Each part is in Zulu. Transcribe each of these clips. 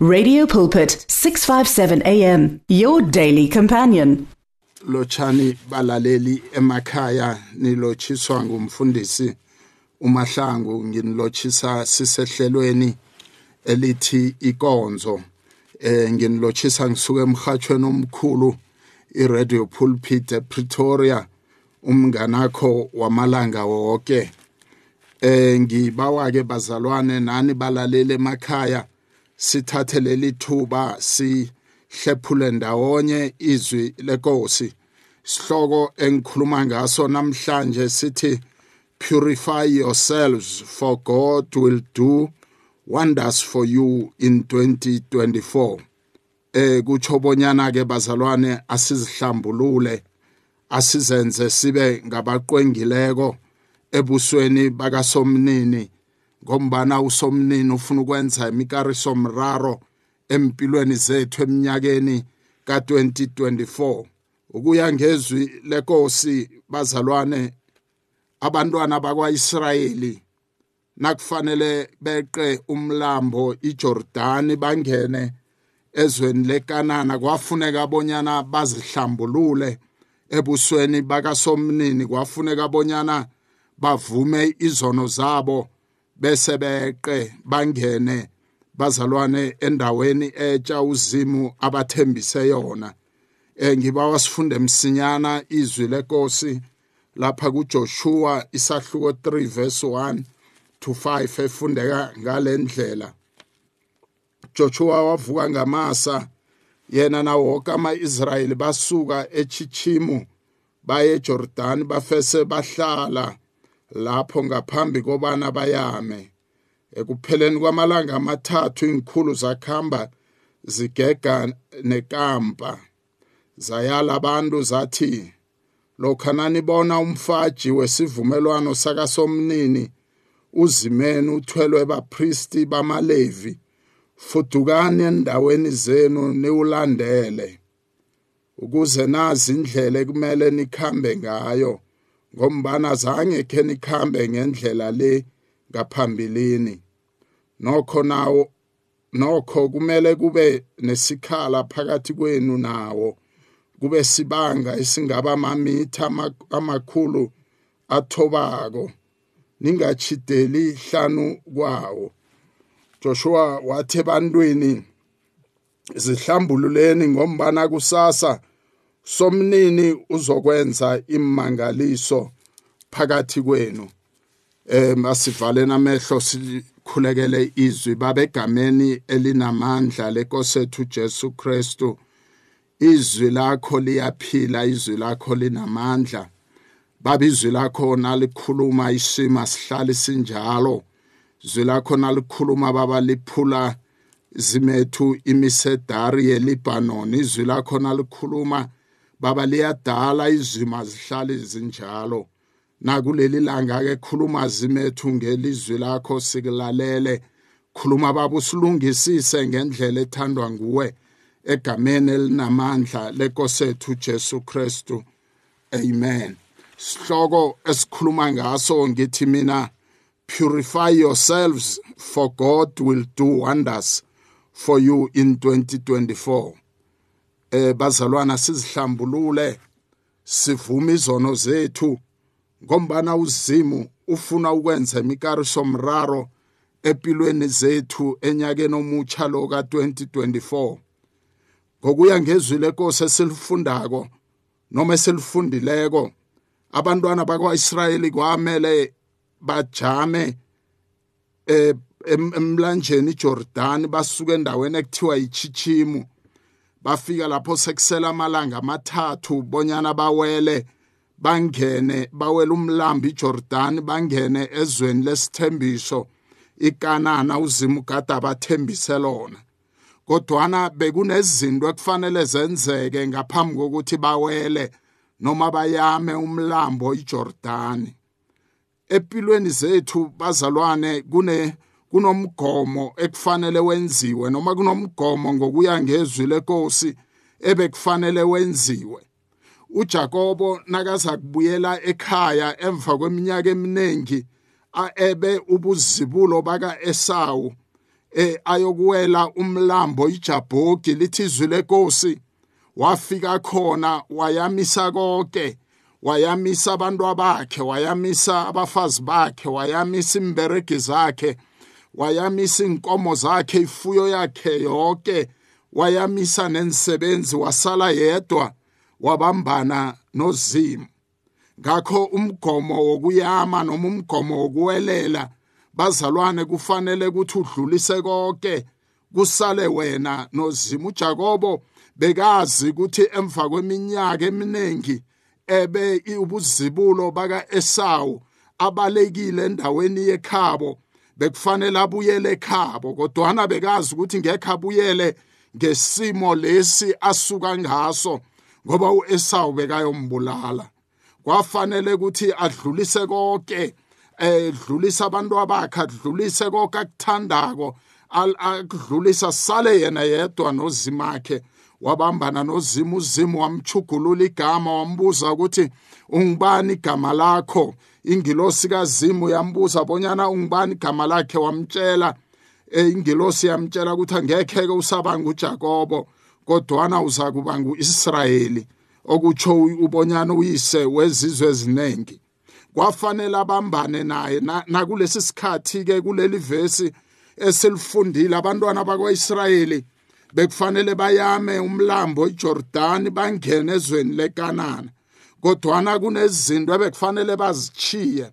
Radio Pulpit 657 AM your daily companion. Lochani balaleli emakhaya nilotshiswa ngumfundisi uMahlangu nginilochisa sisehlelweni elithi ikonzo eh nginilochisa ngisuka emhathweni omkhulu iRadio Pulpit ePretoria umnganakho wamalanga wonke eh ngibawa ke bazalwane nani balalele emakhaya sithathe leli thuba sihlephule ndawonye izwi lenkosi. Sihloko engikhuluma ngaso namhlanje sithi purify yourselves for God will do wonders for you in 2024 eh kutsho bonyana ke bazalwane asizihlambulule asizenze sibe ngabaqwengileko ebusweni bakasomnini. Ngombana usomnini ufuna ukwenza imikariso mraro empilweni zethu eminyakeni ka2024 ukuya ngezwi lenkosi bazalwane abantwana bakwaIsrayeli nakufanele beqe umlambo iJordani bangene ezweni lekanana. Kwafuneka bonyana bazihlambulule ebusweni bakasomnini. Kwafuneka bonyana bavume izono zabo. Bese beqe bangene bazalwane endaweni etsha uzimu abathembise yona. Eh ngibawa sifunde msinyana izwi lenkosi lapha kuJoshua isahluko 3 verse 1 to 5 efundeka ngalendlela. Joshua wavuka ngamasa yena nawo wonke ama-Israyeli basuka eChichimu baye eJordani bafese bahlala. Lapho ngaphambi kobana bayame. Ekupheleni kwamalanga amathathu inkhulu zakhamba zigega nekampa. Zayala abantu zathi lokha nanibona umfaji wesivumelwano sakasomnini uzimeni uthwelwe bapristi bamalevi fudukani endaweni zenu niwulandele. Ukuze nazi indlela ekumele nikhambe ngayo ngombana zange khe nikhambe ngendlela le ngaphambilini. Nokho nawo nokho kumele kube nesikhala phakathi kwenu nawo kube sibanga esingaba amamitha amakhulu athobako ningachideli hlanu kwawo. Joshua wathi ebantwini zihlambululeni ngombana kusasa somnini uzokwenza imangaliso phakathi kwenu. Eh masivalena amehlo sikhulekele izwi. Babegameni elinamandla lenkosethu Jesu Kristu. Izwi lakho liyaphila izwi lakho linamandla. Baba izwi lakho nalikhuluma isima sihlale sinjalo. Izwi lakho nalikhuluma baba liphula zimethu imisedari yeLibanon izwi lakho nalikhuluma baba liyadala izima zihlale zinjalo. Nakuleli langa ke khuluma zimethu ngelizwi lakho sikulalele. Khuluma baba usilungisise ngendlela ethandwa nguwe egameni elinamandla lenkosethu Jesu Kristu. Amen. Sihloko esikhuluma ngaso ngithi mina purify yourselves for God will do wonders for you in 2024 eh bazalwana sizihlambulule sivume izono zethu. Ngombana uzimu ufuna ukwenza imikariso mraro empilweni zethu enyakeni omutsha lo ka2024 ngokuya ngezwi lenkosi esilifundako noma esilifundileko abantwana bakwaIsrayeli kwamele bajame eh emlanjeni iJordan basuka endaweni ekuthiwa iChichimu bafika lapho sekusela amalanga amathathu bonyana bawele bangene bawela umlambi iJordan bangene ezweni lesithembiso. Ikanana uzimu gada abathembise lona. Kodwana bekunezinto ekufanele zenzeke ngaphambi kokuthi bawele noma bayame umlambo iJordani. Empilweni zethu bazalwane kune kunomgomo ekufanele wenziwe noma kunomgomo ngokuya ngezwi lenkosi ebekufanele wenziwe. uJakobo nakaza kubuyela ekhaya emva kweminyaka eminingi aebe ubuzibulo baka Esau eh ayokuwela umlambo iJabhogi lithi izwi lenkosi wafika khona wayamisa konke wayamisa abantu abakhe wayamisa abafazi bakhe wayamisa imberegi zakhe wayamisa inkomo zakhe ifuyo yakhe yonke wayamisa nensebenzi wasala yedwa wabambana nozimu ngakho umgomo wokuyama noma umgomo wokuwelela bazalwane kufanele ukuthi udlulise konke. Kusale wena nozimu uJakobo bekazi ukuthi emva kweminyaka eminingi ebe ubuzibulo baka Esau abalekile endaweni yekhabo bekufanele abuyele ekhabo kodwa bekazi ukuthi ngekho abuyele ngesimo lesi asuka ngaso ngoba uEsau bekayombulala. Kwafanele ukuthi adlulise konke edlulisa abantu abakhe adlulise konke akuthandako akudlulisa sale yena yedwa nozimakhe wabambana nozimu uzimu wamchugulula igama wambuza ukuthi ungibani igama lakho? Ingilosi kazimu yambuza bonyana ungibani igama lakhe wamtshela ingilosi yamtshela ukuthi angekhe ke usaba nguJakobo kodwana uza kuba nguIsrayeli okutsho ubonyana uyise wezizwe eziningi kwafanele abambane naye nakulesi sikhathi ke kuleli vesi esilifundile abantwana bakwaIsrayeli bekufanele bayame umlambo iJordan bangene ezweni leKanana kodwana kunezinto ebekufanele bazichiye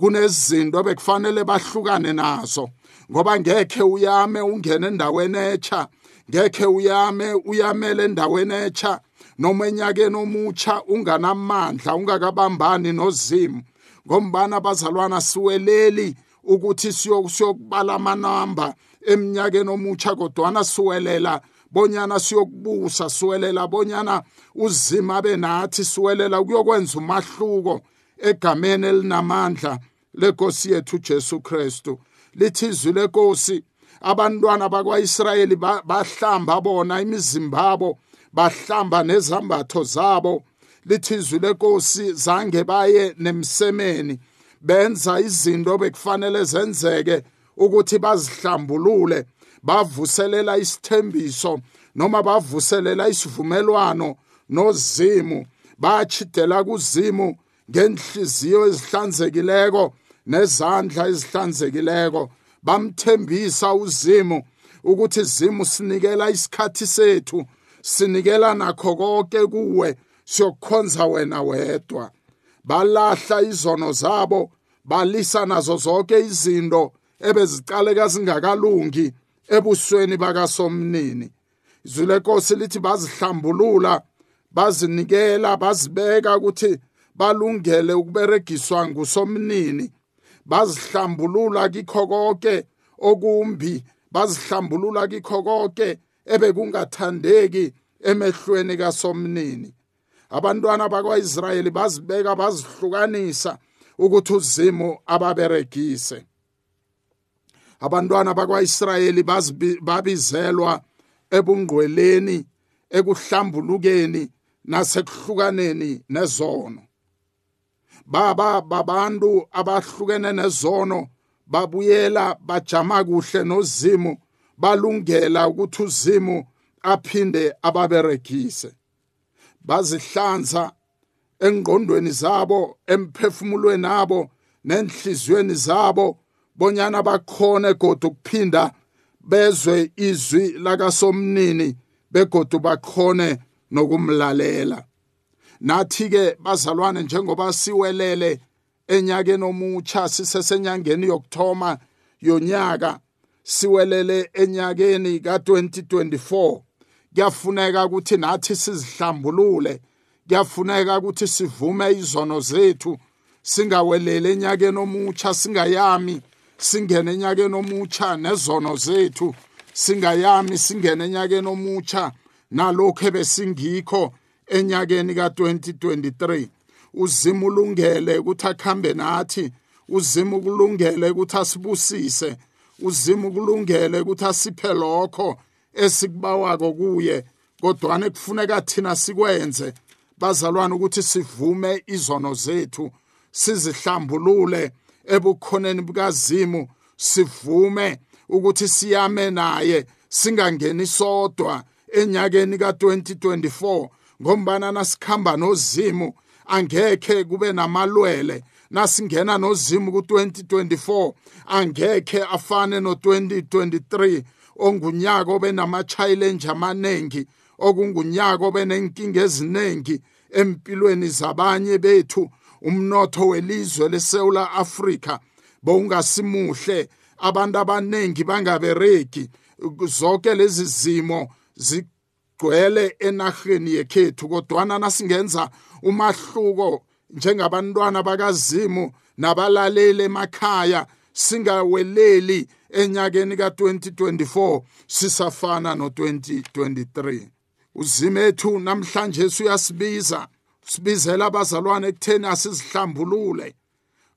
kunezinto ebekufanele bahlukane nazo. Ngoba ngekhe uyame ungene endaweni etsha ngekhe uyame uyamele endaweni etsha noma enyakeni omutsha unganamandla ungakabambani nozimu. Ngombana abazalwana siweleli ukuthi siyokubala amanamba eminyakeni omutsha kodwana siwelela bonyana siyokubusa siwelela bonyana uzima benathi siwelela kuyokwenza umahluko egameni elinamandla lenkosi yethu Jesu Kristu. Lithi izwi lenkosi abantwana bakwaIsrayeli bahlamba bona imizimba yabo bahlamba nezambatho zabo. Lithi izwi lenkosi zange baye nemsemeni benza izinto bekufanele zenzeke ukuthi bazihlambulule. Bavuselela isithembiso noma bavuselela isivumelwano nozimu. Bachidela kuzimu ngenhliziyo ezihlanzekileko nezandla ezihlanzekileko. Bamthembisa uzimu ukuthi zimu sinikela isikhathi sethu sinikela nakho konke kuwe siyokukhonza wena wedwa. Balahla izono zabo balisa nazo zonke izinto ebezicaleka zingakalungi ebusweni bakasomnini. Izwi lenkosi lithi bazihlambulula bazinikela bazibeka ukuthi balungele ukuberegiswa ngusomnini. Bazihlambulula kikho konke okumbi bazihlambulula kikho konke ebekungathandeki emehlweni kasomnini. Abantwana bakwaIsrayeli bazibeka bazihlukanisa ukuthi uzimu ababeregise. Abantwana bakwaIsrayeli babizelwa ebungqweleni ekuhlambulukeni nasekuhlukaneni nezono. Baba babantu abahlukene nezono babuyela bajama kuhle nozimu balungela ukuthi uzimu aphinde ababeregise. Bazihlanza engqondweni zabo emphefumulweni abo nenhliziyweni zabo bonyana bakhone kodwa ukuphinda bezwe izwi lakasomnini begodu bakhone nokumlalela. Nathi ke bazalwane njengoba siwelele enyakeni omutsha sisesenyangeni yokthoma yonyaka siwelele enyakeni ka2024 kuyafuneka ukuthi nathi sizihlambulule kuyafuneka ukuthi sivume izono zethu singawelele enyakeni omutsha singayami singene enyakeni omutsha nezono zethu. Singayami singene enyakeni omutsha nalokho ebesingikho enyakeni ka2023 uzima ulungele ukuthi akhambe nathi. Uzima ukulungele ukuthi asibusise. Uzima ukulungele ukuthi asiphe lokho esikubawako kuye. Kodwana kufuneka thina sikwenze bazalwane ukuthi sivume izono zethu sizihlambulule ebukhoneni bukazimu sivume ukuthi siyame naye singangeni sodwa enyakeni ka2024 ngombana nasikhamba nozimu angekhe kube namalwele. Nasingena nozimu ku2024 angekhe afane no2023 ongunyaka obe nama-challenge amaningi okungunyaka obe nenkinga eziningi empilweni zabanye bethu. Umnotho welizwe lesewula afrika bowungasimuhle. Abantu abaningi bangabereki zonke lezi zimo zigcwele enaheni yekhethu kodwana nasingenza umahluko njengabantwana bakazimu nabalaleli emakhaya singaweleli enyakeni ka2024 sisafana no2023 uzimethu namhlanje uyasibiza sibizela abazalwane ekutheni asizihlambulule.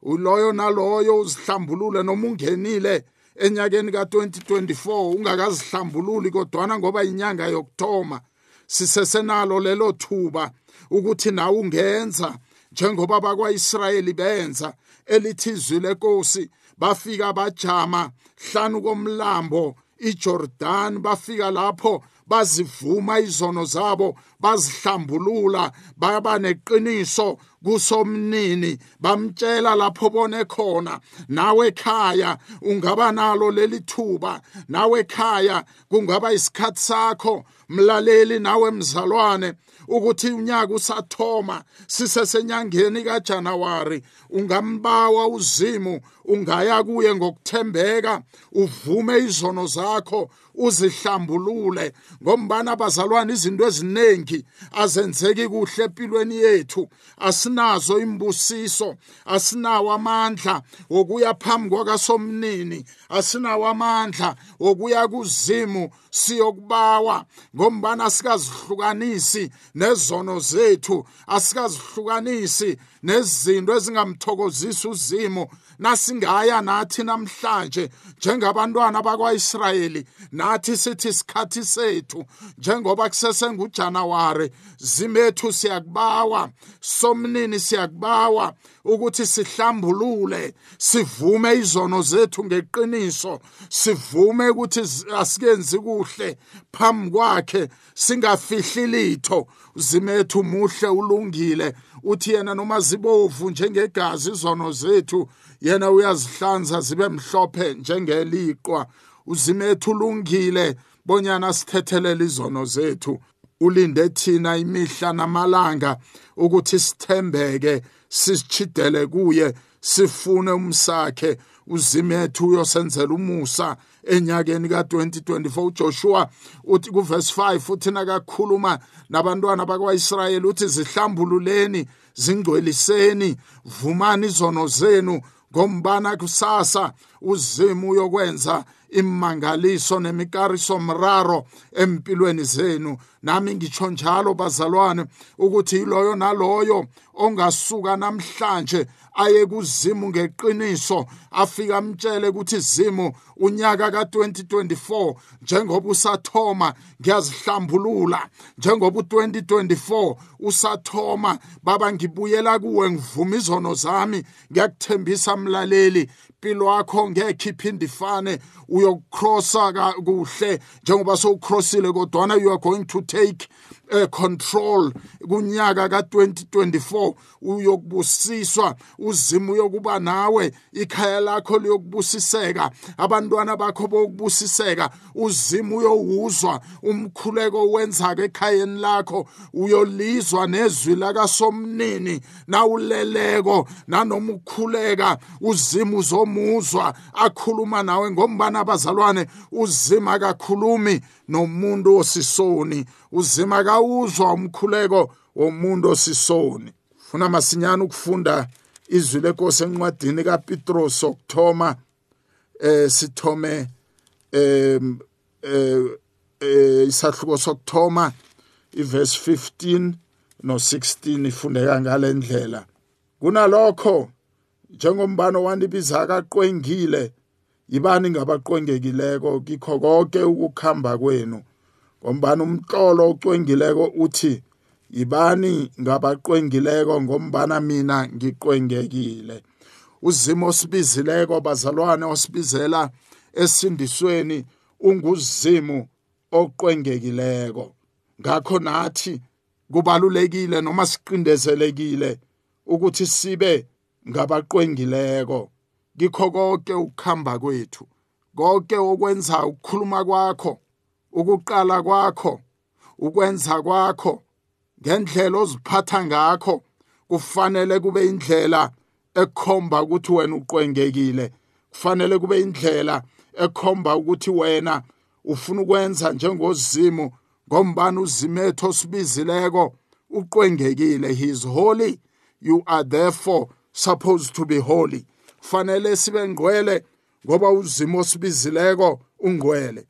Uloyo naloyo uzihlambulule noma ungenile enyakeni ka2024 ungakazihlambululi kodwana ngoba inyanga yokuthoma sisesenalo lelo thuba ukuthi nawe ungenza njengoba bakwaIsrayeli benza elithi izwi lenkosi bafika bajama hlanu komlambo iJordan bafika lapho bazivuma izono zabo bazihlambulula baba neqiniso kusomnini bamtshela lapho bone khona nawe ekhaya ungaba nalo leli thuba nawe ekhaya kungaba isikhathi sakho mlaleli nawe mzalwane ukuthi unyaka usathoma sisesenyangeni kaJanuwari ungambawa uzimu ungaya kuye ngokuthembeka uvume izono zakho uzihlambulule. Ngombana abazalwane izinto eziningi azenzeki kuhle empilweni yethu. Asinazo imbusiso asinawo amandla wokuya phambi kwakasomnini asinawo amandla wokuya kuzimu siyokubawa. Ngombana sikazihlukanisi nezono zethu asikazihlukanisi nezinto ezingamthokozisi uzimo nasingaya nathi namhlanje njengabantwana bakwaIsrayeli nathi sithi isikhathi sethu njengoba kusese nguJanuwari zimethu siyakubawa somnini siyakubawa ukuthi sihlambulule sivume izono zethu ngeqiniso sivume ukuthi asikenzi kuhle phambi kwakhe singafihli litho zimethu muhle ulungile uthi yena noma zibovu njengegazi izono zethu yena uyazihlanza zibe mhlophe njengeliqwa uzimethu ulungile bonyana sithethelele izono zethu. Ulinde thina imihla namalanga ukuthi sithembeke sisichidele kuye sifune umsakhe. Uzimethu uyosenzela umusa enyakeni ka2024 uJoshua uthi kuverse 5 uthi nakakhuluma nabantwana bakwaIsrayeli uthi zihlambululeni zingcweliseni vumani izono zenu ngombana kusasa uzimu uyokwenza imangaliso nemikariso mraro empilweni zenu. Nami ngitsho njalo bazalwane ukuthi iloyo naloyo ongasuka namhlanje aye kuzimu ngeqiniso afika amtshele ukuthi zimu unyaka ka2024 njengoba usathoma ngiyazihlambulula. Njengoba u2024 usathoma baba ngibuyela kuwe ngivuma izono zami ngiyakuthembisa mlaleli. Impilo yakho ngeke iphinde ifane. Uyokukrossa kuhle njengoba sowucrossile kodwana you are going to take uh, control. Kunyaka ka2024 uyokubusiswa uzima uyokuba nawe ikhaya lakho liyokubusiseka abantwana bakho bokubusiseka uzima uyowuzwa umkhuleko wenzaka ekhayeni lakho uyolizwa nezwi lakasomnini nawuleleko nanoma ukhuleka uzima uzomuzwa akhuluma nawe ngombana abazalwane uzima kakhulumi nomuntu osisoni. Uzima kawuzwa umkhuleko womuntu osisoni. Funa masinyana ukufunda izwi lenkosi encwadini kaPetros sokuthoma eh sithome eh eh isahluko sokuthoma iverse 15 no 16 ifundeka ngalendlela kunalokho njengombano wanibiza kaqwengile yibani ngabaqwengekileko? Kikho konke ukukhamba kwenu. Ngombana umhlolo ocwengileko uthi yibani ngabaqwengileko ngombana mina ngiqwengekile. Uzimo osibizileko bazalwane osibizela esindisweni unguzimu oqwengekileko. Ngakho nathi kubalulekile noma siqindezelekile ukuthi sibe ngabaqwengileko. Kikho konke ukukhamba kwethu konke okwenza ukukhuluma kwakho ukuqala kwakho ukwenza kwakho ngendlela oziphatha ngakho kufanele kube indlela ekhomba ukuthi wena uqwengekile. Kufanele kube indlela ekhomba ukuthi wena ufuna ukwenza njengozimu ngombani uzimetho osibizileko uqwengekile. He is holy. You are therefore supposed to be holy. Kufanele sibe ngqwele ngoba uzimo osibizileko ungqwele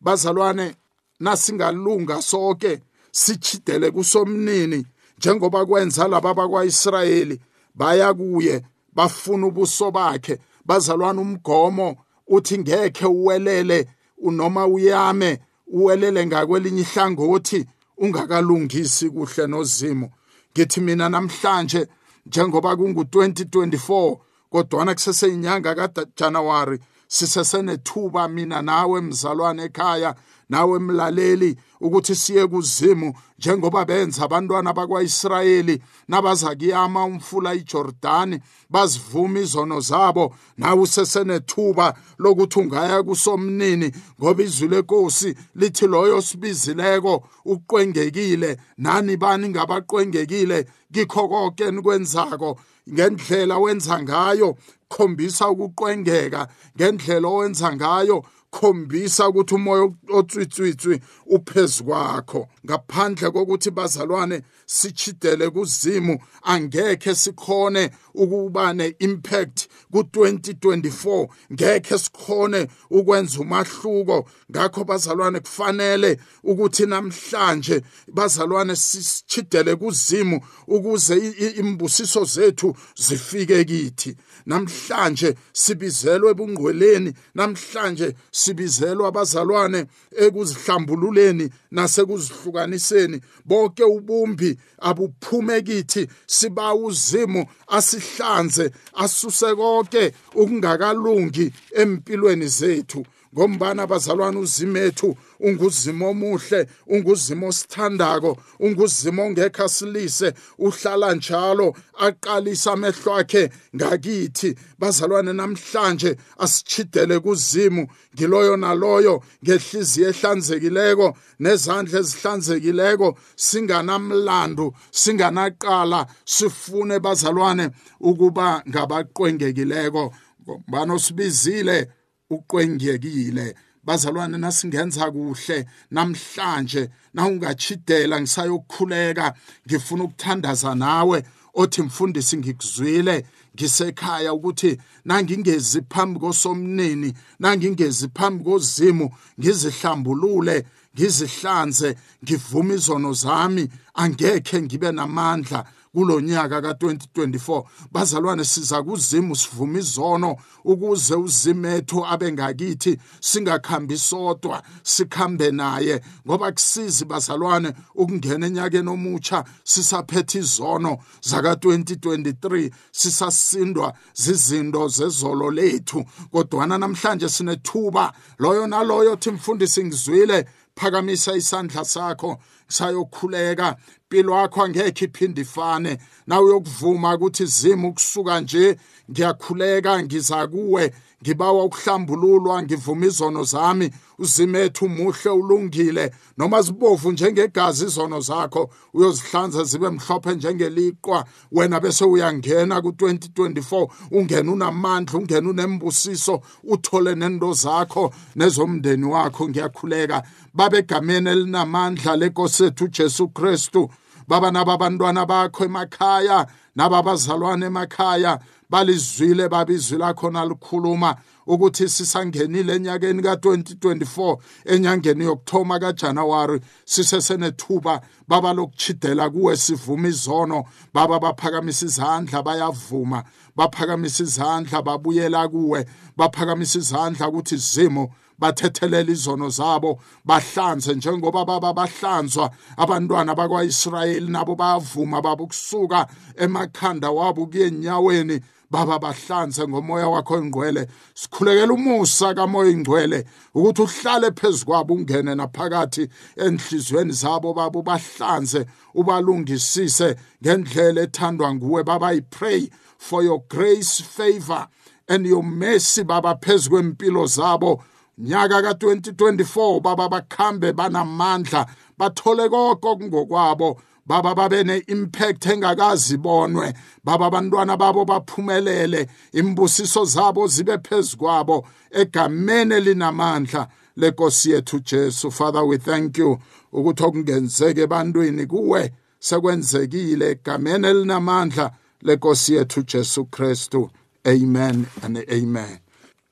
bazalwane nasingalunga sonke sichidele kusomnini njengoba kwenza laba bakwaIsrayeli baya kuye bafuna ubuso bakhe. Bazalwana umgomo uthi ngeke uwelele unoma uyame uwelele ngakwelinye ihlangothi ungakalungisi kuhle nozimo. Ngithi mina namhlanje njengoba kungu-2024 kodwana kuseseyinyanga kaJanuwari sisesenethuba mina nawe mzalwane ekhaya nawe mlaleli ukuthi siye kuzimu njengoba benza abantwana bakwaIsrayeli nabaza kuyama umfula iJordani bazivuma izono zabo. Nawe usesenethuba lokuthi ungaya kusomnini ngoba izwi lenkosi lithi loyo sibizileko uqwengekile. Nani bani ngabaqwengekile? Kikho konke nikwenzako ngendlela wenza ngayo khombisa ukuqwengeka. Ngendlela owenza ngayo khombisa ukuthi umoya otswitswitswi uphezu kwakho ngaphandle kokuthi bazalwane sichidele kuzimu angekhe sikhone ukuba ne-impact ku-2024 ngekhe sikhone ukwenza umahluko. Ngakho bazalwane kufanele ukuthi namhlanje bazalwane sichidele kuzimu ukuze imbusiso zethu zifike kithi. Namhlanje sibizelwe ebungqweleni namhlanje sibizelwa abazalwane ekuzihlambululeni nasekuzihlukaniseni. Bonke ubumbi abuphume kithi siba uzimu asihlanze asuse konke ukungakalungi empilweni zethu. Ngombana abazalwane uzimethu unguzimo omuhle unguzimo osithandako unguzimo ongekho asilise uhlala njalo aqalisa amehlo akhe ngakithi. Bazalwane namhlanje asichidele kuzimu ngiloyo naloyo ngehliziyo ehlanzekileko nezandla ezihlanzekileko. Singanamlando singanaqala sifune bazalwane ukuba ngabaqwengekileko. Ngombana osibizile uqwengekile bazalwane nasingenza kuhle. Namhlanje na ungachidela ngisayokukhuleka ngifuna ukuthandaza nawe. Othi mfundisi ngikuzwile ngisekhaya ukuthi nangingezi phambi kosomnini nangingezi phambi kozimu ngizihlambulule ngizihlanze ngivume izono zami. Angekhe ngibe namandla kulonyaka ka2024 bazalwane siza kuzimu sivuma izono ukuze uzimethu abe ngakithi singakhambi sodwa sikhambe naye. Ngoba kusizi bazalwane ukungena enyakeni omutsha sisaphethe izono zaka2023 sisasindwa zizinto zezolo lethu. Kodwana namhlanje sinethuba loyo naloyo thi mfundisi ngizwile phakamisa isandla sakho sayokhuleka. Impilo yakho angekhe iphinde ifane. Na uyokuvuma ukuthi zima ukusuka nje ngiyakhuleka ngiza kuwe ngibawa ukuhlambululwa ngivuma izono zami uzimethu muhle ulungile. Noma zibovu njengegazi izono zakho uyozihlanza zibe mhlophe njengeliqwa wena bese uyangena ku2024 ungena unamandla ungena unembusiso uthole nendo zakho nezomndeni wakho. Ngiyakhuleka. Babegameni elinamandla lenkosi ethu uJesu Kristu. Baba nababantwana bakho emakhaya nababazalwane emakhaya balizwile babizwi lakho nalikhuluma ukuthi sisangenile enyakeni ka2024 enyangeni yokuthoma kaJanuwari sisesenethuba. Baba lokuchidela kuwe sivuma izono. Baba baphakamisa izandla bayavuma. Baphakamisa izandla babuyela kuwe. Baphakamisa izandla ukuthi zimo bathethelela izono zabo bahlanze njengoba baba bahlanzwa. Abantwana bakwaIsrayeli nabo bayavuma babo kusuka emakhanda wabo kuye enyaweni baba bahlanze ngomoya wakho ingcwele sikhulekela umusa kamoya ingcwele ukuthi uhlale phezukwabo ungene naphakathi enhlizweni zabo baba bahlanze ubalungisise ngendlela ethandwa nguwe. Baba i pray for your grace favor and your mercy baba phezu kwempilo zabo. Nyaka ka2024 baba bakhambe banamandla bathole konke okungokwabo. Baba babe ne-impact engakazi bonwe baba abantwana babo baphumelele imbusiso zabo zibe phezu kwabo egameni elinamandla lenkosi yethu Jesu. Father we thank you ukuthi okungenzeke ebantwini kuwe sekwenzekile egameni elinamandla lenkosi yethu Jesu Kristu. Amen and amen.